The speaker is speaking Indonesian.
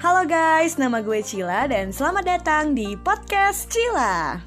Halo guys, nama gue Cila dan selamat datang di podcast Cila.